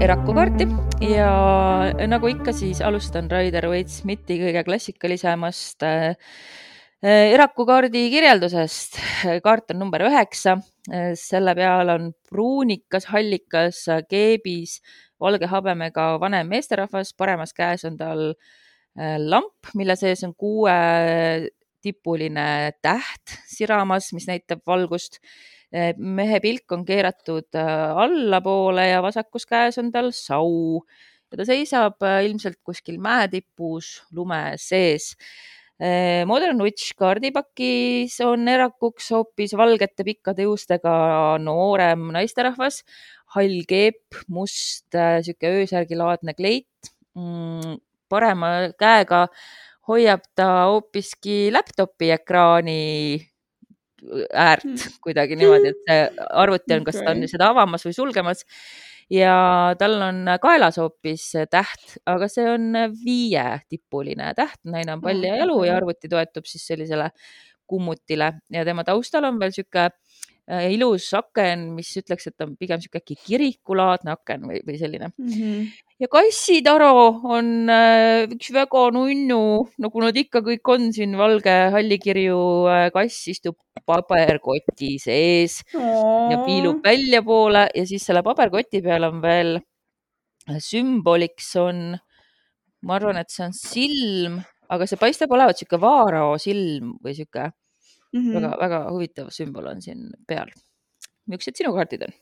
kolm erakukaarti ja nagu ikka, siis alustan Raider Waite Smithi kõige klassikalisemast äh, erakukaardi kirjeldusest. kaart on number üheksa, selle peal on pruunikas, hallikas, keebis, valge habemega vanem meesterahvas, paremas käes on tal äh, lamp, mille sees on kuuetipuline täht siramas, mis näitab valgust mehe pilk on keeratud äh, allapoole ja vasakus käes on tal sau ja ta seisab äh, ilmselt kuskil mäetipus lume sees. Eh, Modern Witch kaardipakis on erakuks hoopis valgete pikkade juustega noorem naisterahvas, hall keep, must äh, sihuke öösärgilaadne kleit. Mm, parema käega hoiab ta hoopiski laptopi ekraani äärt mm. kuidagi niimoodi, et see arvuti on, kas ta on seda avamas või sulgemas. Ja tal on kaelas hoopis täht, aga see on viietipuline täht, naine on pall ja jalu ja arvuti toetub siis sellisele kummutile. Ja tema taustal on veel sihuke ilus aken, mis ütleks, et on pigem sihuke äkki kirikulaadne aken või, või selline mm. -hmm. ja kassitaro on äh, üks väga nunnu, nagu nad ikka kõik on siin, valge hallikirju äh, kass istub paberkoti sees oh. ja piilub väljapoole ja siis selle paberkoti peal on veel sümboliks on, ma arvan, et see on silm, aga see paistab olevat sihuke vaarao silm või sihuke mm -hmm. väga, väga huvitav sümbol on siin peal. millised sinu kaardid on?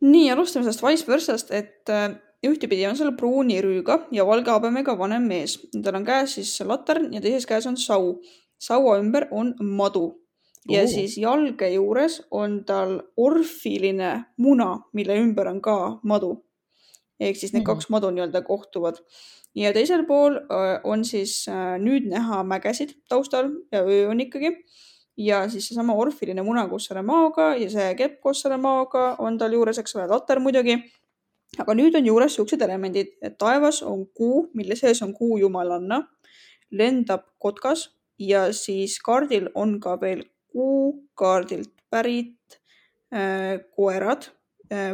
nii, alustame sellest vice versa'st, et äh, ühtepidi on seal pruuni rüüga ja valge habemega vanem mees. tal on käes siis latern ja teises käes on sau. saua ümber on madu ja uh. siis jalge juures on tal orfiline muna, mille ümber on ka madu. Ehk siis need -hmm. kaks madu nii-öelda kohtuvad ja teisel pool on siis nüüd näha mägesid taustal ja öö on ikkagi. ja siis seesama orfiline muna koos selle maoga ja see kepp koos selle maoga on tal juures, eks ole, later muidugi. aga nüüd on juures siuksed elemendid, et taevas on kuu, mille sees on kuu jumalanna, lendab kotkas ja siis kaardil on ka veel kuukaardilt pärit äh, koerad äh,,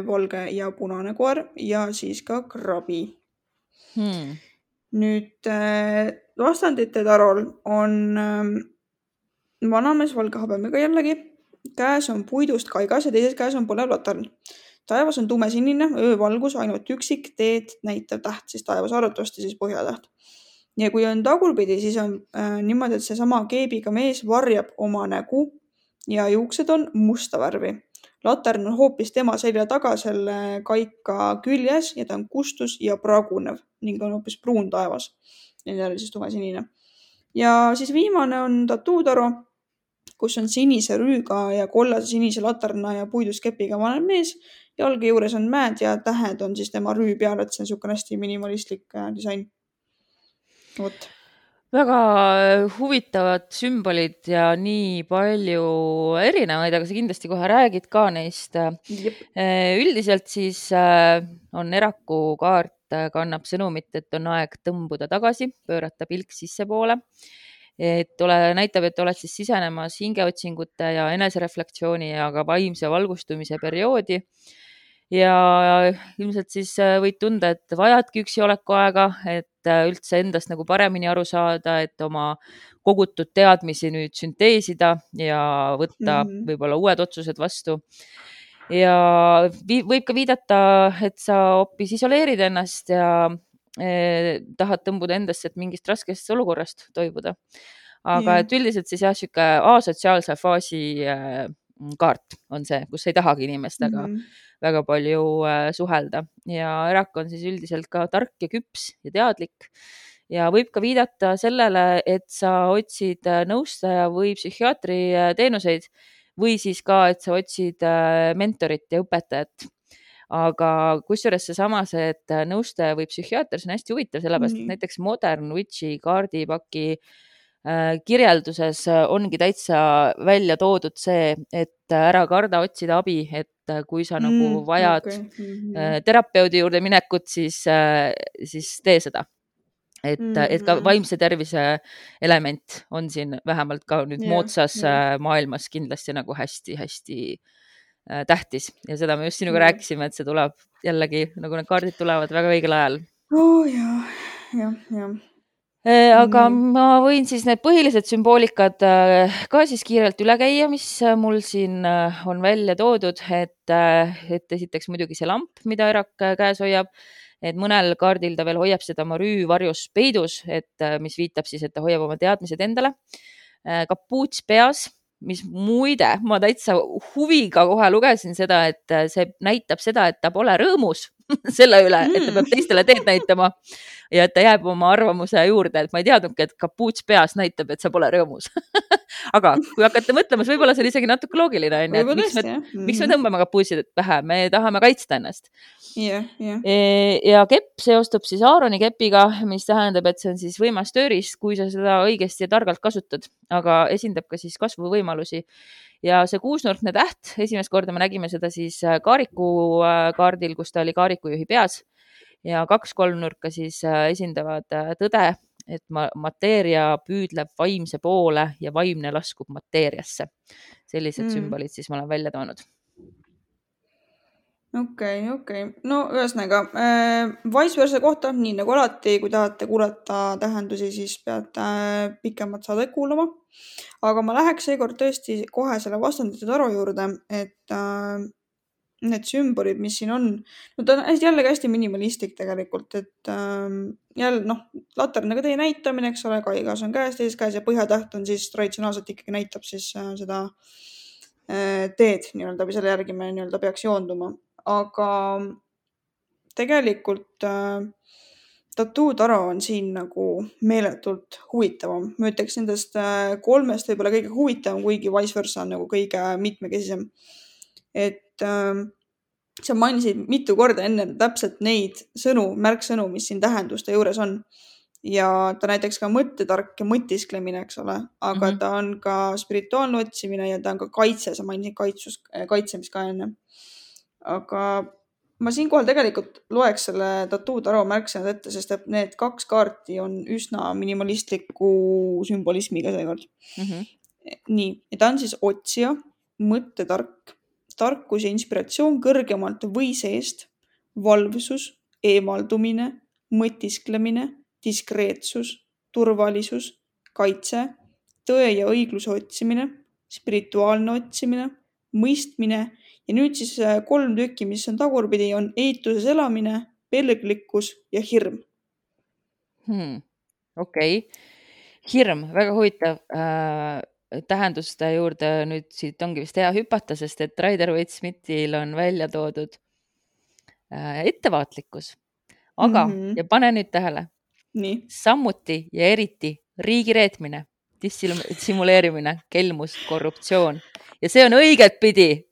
valge ja punane koer ja siis ka krabi hmm nüüd äh, vastandite tarol on äh, vanamees valge habemega jällegi, käes on puidust kaigas ja teises käes on põlev latarn. taevas on tumesinine, öövalgus, ainult üksik teed näitav täht, siis taevas arvatavasti siis põhjatäht. ja kui on tagurpidi, siis on äh, niimoodi, et seesama keebiga mees varjab oma nägu ja juuksed on musta värvi latern on hoopis tema selja taga selle kaika küljes ja ta on kustus ja pragunev ning on hoopis pruun taevas. jälle siis tumesinine. ja siis viimane on tatuutaro, kus on sinise rüüga ja kollase sinise laterna ja puidust kepiga vanem mees. jalge juures on mäed ja tähed on siis tema rüü peal, et see on niisugune hästi minimalistlik äh, disain. vot väga äh, huvitavad sümbolid ja nii palju erinevaid, aga sa kindlasti kohe räägid ka neist. Äh, üldiselt siis äh, on Eraku kaart, kannab sõnumit, et on aeg tõmbuda tagasi, pöörata pilk sissepoole. et ole, näitab, et oled siis sisenemas hingeotsingute ja enesereflektsiooni ja ka vaimse valgustumise perioodi ja ilmselt siis võid tunda, et vajadki üksi oleku aega, et et üldse endast nagu paremini aru saada, et oma kogutud teadmisi nüüd sünteesida ja võtta mm -hmm. võib-olla uued otsused vastu. ja võib ka viidata, et sa hoopis isoleerid ennast ja eh, tahad tõmbuda endasse, et mingist raskest olukorrast toibuda. aga yeah. et üldiselt siis jah, sihuke asotsiaalse faasi äh, kaart on see, kus ei tahagi inimestega mm -hmm. väga palju äh, suhelda ja Erak on siis üldiselt ka tark ja küps ja teadlik ja võib ka viidata sellele, et sa otsid äh, nõustaja või psühhiaatri äh, teenuseid või siis ka, et sa otsid mentorit ja õpetajat aga kusjuures seesama, see, et nõustaja või psühhiaater, see on hästi huvitav, sellepärast mm -hmm. et näiteks Modern Witchi kaardipaki Äh, kirjelduses äh, ongi täitsa välja toodud see, et äh, ära karda otsida abi, et kui sa nagu mm, nagu vajad okay. mm -hmm. terapeudi juurde minekut, siis, siis tee seda. et mm, -hmm. et ka mm-hmm. vaimse tervise element on siin vähemalt ka nüüd yeah, moodsas yeah. maailmas kindlasti nagu hästi-hästi äh, tähtis ja seda me just sinuga Mm. rääkisime, et see tuleb jällegi nagu need kaardid tulevad väga õigel ajal oo jaa, jah, jah. Eh, aga Nii. ma võin siis need põhilised sümboolikad äh, ka siis kiirelt üle käia, mis äh, mul siin äh, on välja toodud, et, et esiteks muidugi see lamp, mida Erak äh, käes hoiab, et mõnel kaardil ta veel hoiab seda Marüü varjus peidus, et äh, mis viitab siis, et ta hoiab oma teadmised endale. kapuuts peas, mis muide, ma täitsa huviga kohe lugesin seda, et äh, see näitab seda, et ta pole rõõmus selle üle, et ta Mm. peab teistele teed näitama. Ja et ta jääb oma arvamuse juurde, et ma ei teadnudki, et kapuuts peas näitab, et sa pole rõõmus. Aga kui hakata mõtlema, siis võib-olla see on isegi natuke loogiline onju, et miks me, miks me tõmbame kapuutsid pähe, me tahame kaitsta ennast. jah, jah. ja kepp seostub siis Aaroni kepiga, mis tähendab, et see on siis võimas tööriist, kui sa seda õigesti ja targalt kasutad, aga esindab ka siis kasvuvõimalusi ja see kuusnurkne täht, esimest korda me nägime seda siis äh, Kaariku äh, kaardil, kus ta oli Kaarikujuhi peas ja kaks kolmnurka siis äh, esindavad tõde, et ma, mateeria püüdleb vaimse poole ja vaimne laskub mateeriasse. sellised mm. sümbolid siis ma olen välja toonud. okei, okei, no ühesõnaga äh, Vice versa kohta, nii nagu alati, kui tahate kuulata tähendusi, siis peate äh, pikemat saadet kuulama. aga ma läheks seekord tõesti kohe selle vastandite taro juurde, et äh, need sümbolid, mis siin on, no ta on hästi, jällegi hästi minimalistlik tegelikult, et äh, jälle noh, laternaga tee näitamine, eks ole, kaigas on käes, teises käes ja põhjatäht on siis traditsionaalselt ikkagi näitab siis äh, seda äh, teed nii-öelda või selle järgi me nii-öelda peaks joonduma, aga tegelikult äh, tattoo taro on siin nagu meeletult huvitavam, ma ütleks nendest äh, kolmest võib-olla kõige huvitavam, kuigi vice versa on nagu kõige mitmekesisem. et äh, sa mainisid mitu korda enne täpselt neid sõnu, märksõnu, mis siin tähenduste juures on. ja ta näiteks ka mõttetark ja mõtisklemine, eks ole, aga mm. -hmm. ta on ka spirituaalne otsimine ja ta on ka kaitse, sa mainisid kaitsus, kaitsemist ka enne. Aga ma siinkohal tegelikult loeks selle tattoo taro märksõnad ette, sest et need kaks kaarti on üsna minimalistliku sümbolismiga seekord. Mm -hmm. nii, ja ta on siis otsija, mõttetark, tarkus ja inspiratsioon kõrgemalt või seest, valvsus, eemaldumine, mõtisklemine, diskreetsus, turvalisus, kaitse, tõe ja õigluse otsimine, spirituaalne otsimine, mõistmine ja nüüd siis äh, kolm tükki, mis on tagurpidi, on eituses elamine, pelglikkus ja hirm. hmm.. okei okay., hirm, väga huvitav äh,. tähenduste juurde nüüd siit ongi vist hea hüpata, sest et Raider Waite-Smithil on välja toodud äh, ettevaatlikkus, aga mm. -hmm. ja pane nüüd tähele, samuti ja eriti riigireetmine, dissimuleerimine, kelmus, korruptsioon ja see on õigetpidi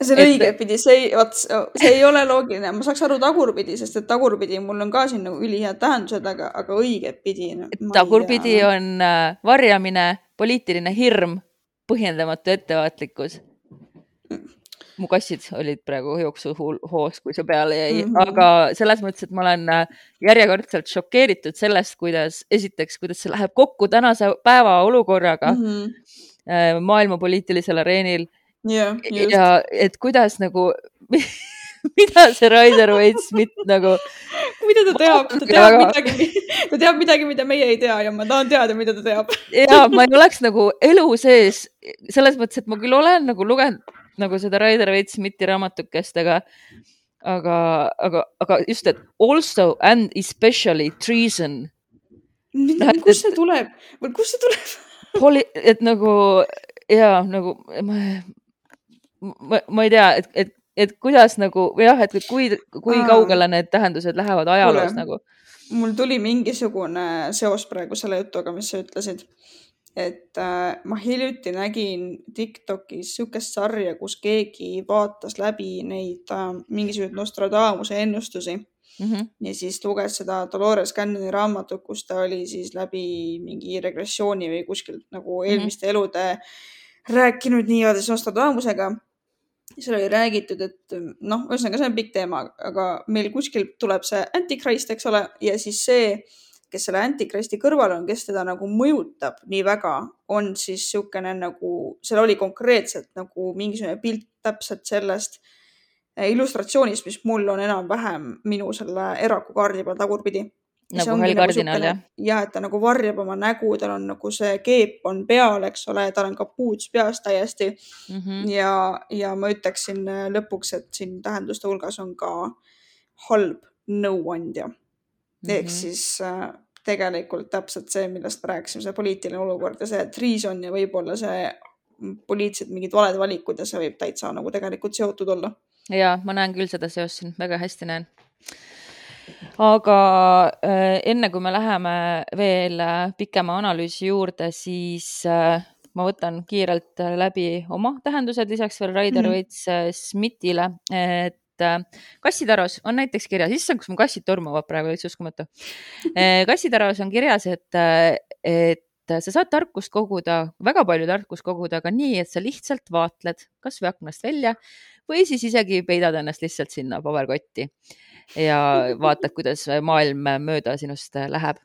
see on Et- õigetpidi, see ei, vot see ei ole loogiline, ma saaks aru tagurpidi, sest et tagurpidi mul on ka siin nagu ülihead tähendused, aga, aga õigetpidi no,. tagurpidi on äh, varjamine, poliitiline hirm, põhjendamatu ettevaatlikkus. mu kassid olid praegu jooksuhoos, kui see peale jäi mm. -hmm. aga selles mõttes, et ma olen äh, järjekordselt šokeeritud sellest, kuidas esiteks, kuidas see läheb kokku tänase päeva olukorraga mm. -hmm. maailma poliitilisel areenil just. ja et kuidas nagu, mida see Raider Waite-Smith nagu mida ta teab, ta teab väga- midagi, ta teab midagi, mida meie ei tea ja ma tahan teada, mida ta teab. ja ma ei oleks nagu elu sees selles mõttes, et ma küll olen nagu lugenud nagu seda Raider Waite-Smithi raamatukest, aga, aga, aga, aga just, et also and especially treason, kust see tuleb, kust see tuleb? et nagu ja nagu ma, ma, ma ei tea, et, et, et kuidas nagu või jah, et kui, kui Aa. kaugele need tähendused lähevad ajaloos Kuule. nagu. mul tuli mingisugune seos praegu selle jutuga, mis sa ütlesid. et äh, ma hiljuti nägin Tiktokis siukest sarja, kus keegi vaatas läbi neid äh, mingisuguseid Nostradamuse ennustusi Mm -hmm. ja siis luges seda Dolores Cannoni raamatut, kus ta oli siis läbi mingi regressiooni või kuskilt nagu eelmiste mm -hmm. elude rääkinud nii-öelda Nostradamusega. Seal oli räägitud, et noh, ühesõnaga see on pikk teema, aga meil kuskil tuleb see antikrist, eks ole, ja siis see kes selle Antichristi kõrval on, kes teda nagu mõjutab nii väga, on siis niisugune nagu, seal oli konkreetselt nagu mingisugune pilt täpselt sellest eh, illustratsioonist, mis mul on enam-vähem minu selle eraku kaardi peal tagurpidi nagu hall kardinal, jah? jah, et ta nagu varjab oma nägu, tal on nagu see keep on peal, eks ole, tal on kapuuts peas täiesti mm. -hmm. ja, ja ma ütleksin äh, lõpuks, et siin tähenduste hulgas on ka halb nõuandja mm. -hmm. ehk siis äh, tegelikult täpselt see, millest me rääkisime, see poliitiline olukord ja see treason ja võib-olla see poliitilised mingid valed valikud ja see võib täitsa nagu tegelikult seotud olla. ja ma näen küll seda seost siin, väga hästi näen aga äh, enne kui me läheme veel äh, pikema analüüsi juurde, siis äh, ma võtan kiirelt läbi oma tähendused lisaks veel Raider mm -hmm. Veits Smithile, et kassitaros on näiteks kirjas, issand, kus mu kassid tormavad praegu, täitsa uskumatu. kassitaros on kirjas, et, et sa saad tarkust koguda, väga palju tarkust koguda, aga nii, et sa lihtsalt vaatled kasvõi aknast välja või siis isegi peidad ennast lihtsalt sinna paberkotti ja vaatad, kuidas maailm mööda sinust läheb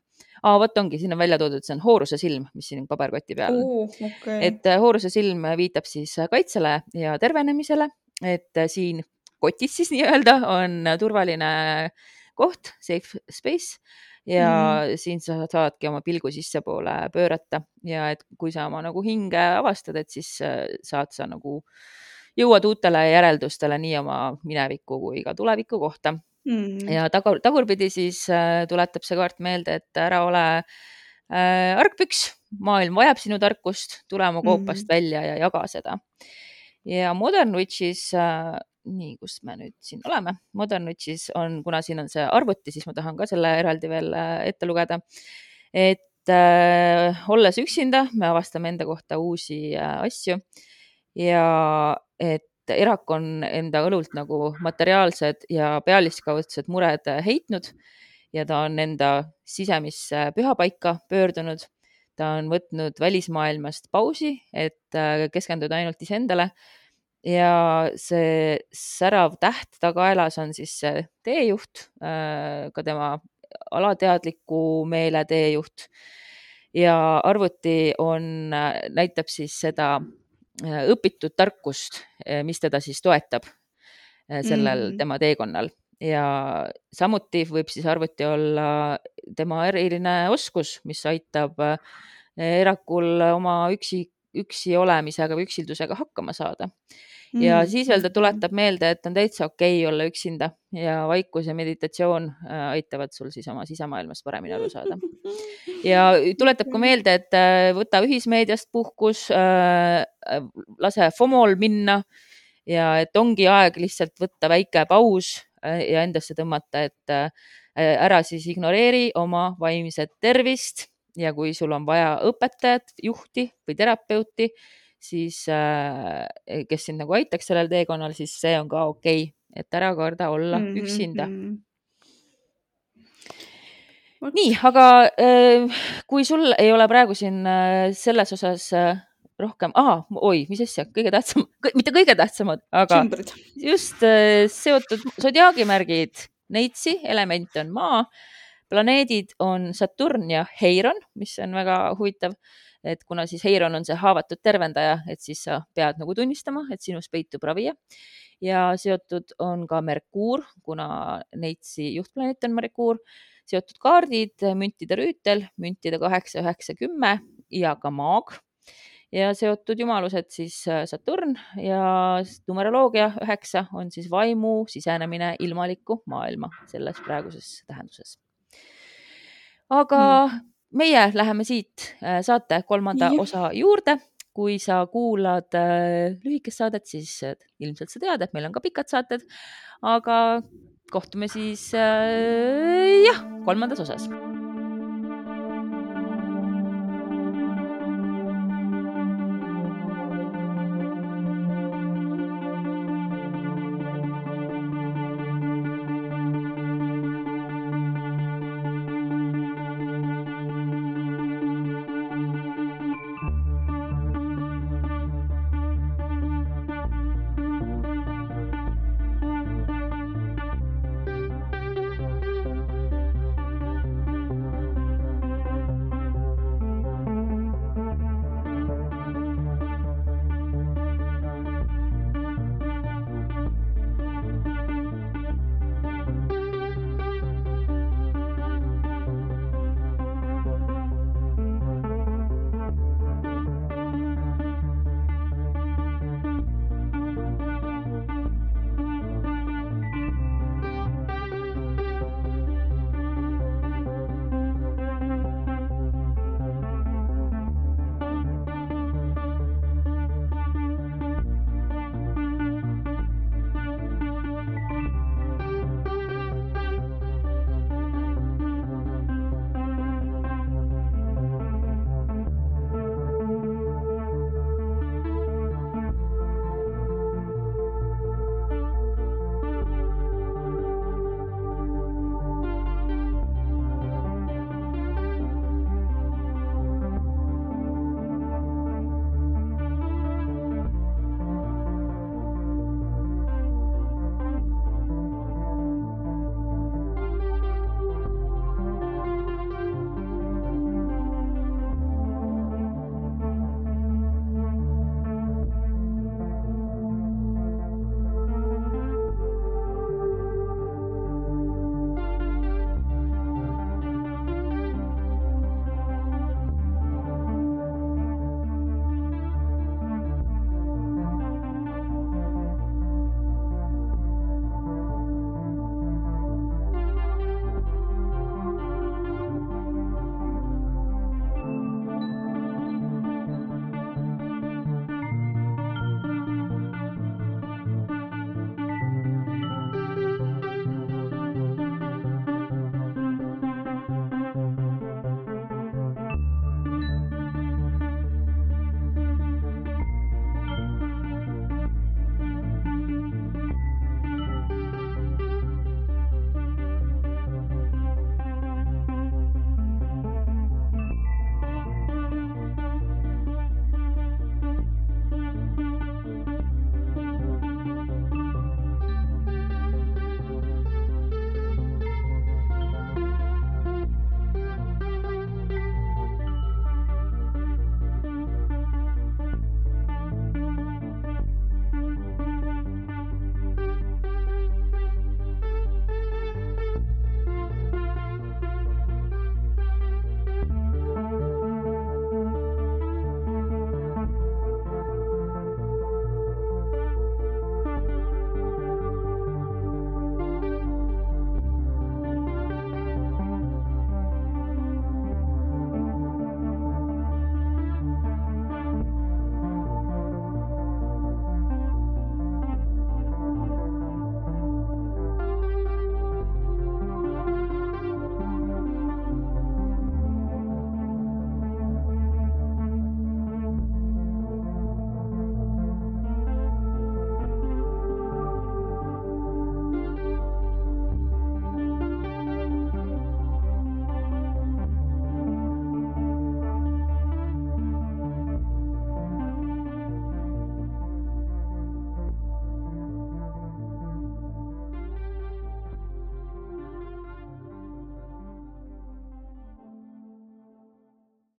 aa, vot ongi, siin on välja toodud, see on hooruse silm, mis siin paberkoti peal on uh,. Okay. et äh, hooruse silm viitab siis kaitsele ja tervenemisele, et äh, siin kotis siis nii-öelda on turvaline koht, safe space ja mm. siin sa saadki oma pilgu sissepoole pöörata ja et kui sa oma nagu hinge avastad, et siis äh, saad sa nagu jõuad uutele järeldustele nii oma mineviku kui ka tuleviku kohta mm.. ja tagur, tagurpidi siis äh, tuletab see kaart meelde, et ära ole äh, argpüks, maailm vajab sinu tarkust, tule oma koopast mm. välja ja jaga seda. ja Modern Witchis äh,, nii, kus me nüüd siin oleme, Modern Witchis on, kuna siin on see arvuti, siis ma tahan ka selle eraldi veel äh, ette lugeda. et äh, olles üksinda, me avastame enda kohta uusi äh, asju ja et Erak on enda õlult nagu materiaalsed ja pealiskaudsed mured heitnud ja ta on enda sisemisse pühapaika pöördunud. ta on võtnud välismaailmast pausi, et äh, keskenduda ainult iseendale. ja see särav täht tagaelas on siis see teejuht, äh, ka tema alateadliku meele teejuht ja arvuti on, äh, näitab siis seda õpitud tarkust, äh, mis teda siis toetab äh, sellel mm. tema teekonnal ja samuti võib siis arvuti olla tema eriline oskus, mis aitab erakul oma üksi, üksi olemisega või üksildusega hakkama saada ja mm. siis veel ta tuletab meelde, et on täitsa okei okay olla üksinda ja vaikus ja meditatsioon äh, aitavad sul siis oma sisemaailmast paremini aru saada. ja tuletab ka meelde, et äh, võta ühismeediast puhkus, äh, lase FOMO-l minna ja et ongi aeg lihtsalt võtta väike paus ja endasse tõmmata, et ära siis ignoreeri oma vaimset tervist ja kui sul on vaja õpetajat, juhti või terapeuti siis äh, kes sind nagu aitaks sellel teekonnal, siis see on ka okei okay,, et ära karda olla mm -hmm. üksinda mm. -hmm nii, aga äh, kui sul ei ole praegu siin äh, selles osas rohkem, oi, mis asja, kõige tähtsam, mitte kõige tähtsamad, aga Sümbrid. just seotud sodiaagimärgid, neitsi, element on maa, planeedid on Saturn ja Heiron, mis on väga huvitav. Et kuna siis Heiron on see haavatud tervendaja, et siis sa pead nagu tunnistama, et sinus peitub ravija. Ja seotud on ka Merkuur, kuna Neitsi juhtplaneet on Merkuur, seotud kaardid, müntide rüütel, müntide kaheksa, üheksa, kümme ja ka maag. Ja seotud jumalused siis äh, Saturn ja numeroloogia üheksa on siis vaimu sisenemine ilmalikku maailma selles praeguses tähenduses. Aga mm meie läheme siit äh, saate kolmanda ja. osa juurde. kui sa kuulad äh, lühikest saadet, siis äh, ilmselt sa tead, et meil on ka pikad saated, aga kohtume siis jah, kolmandas osas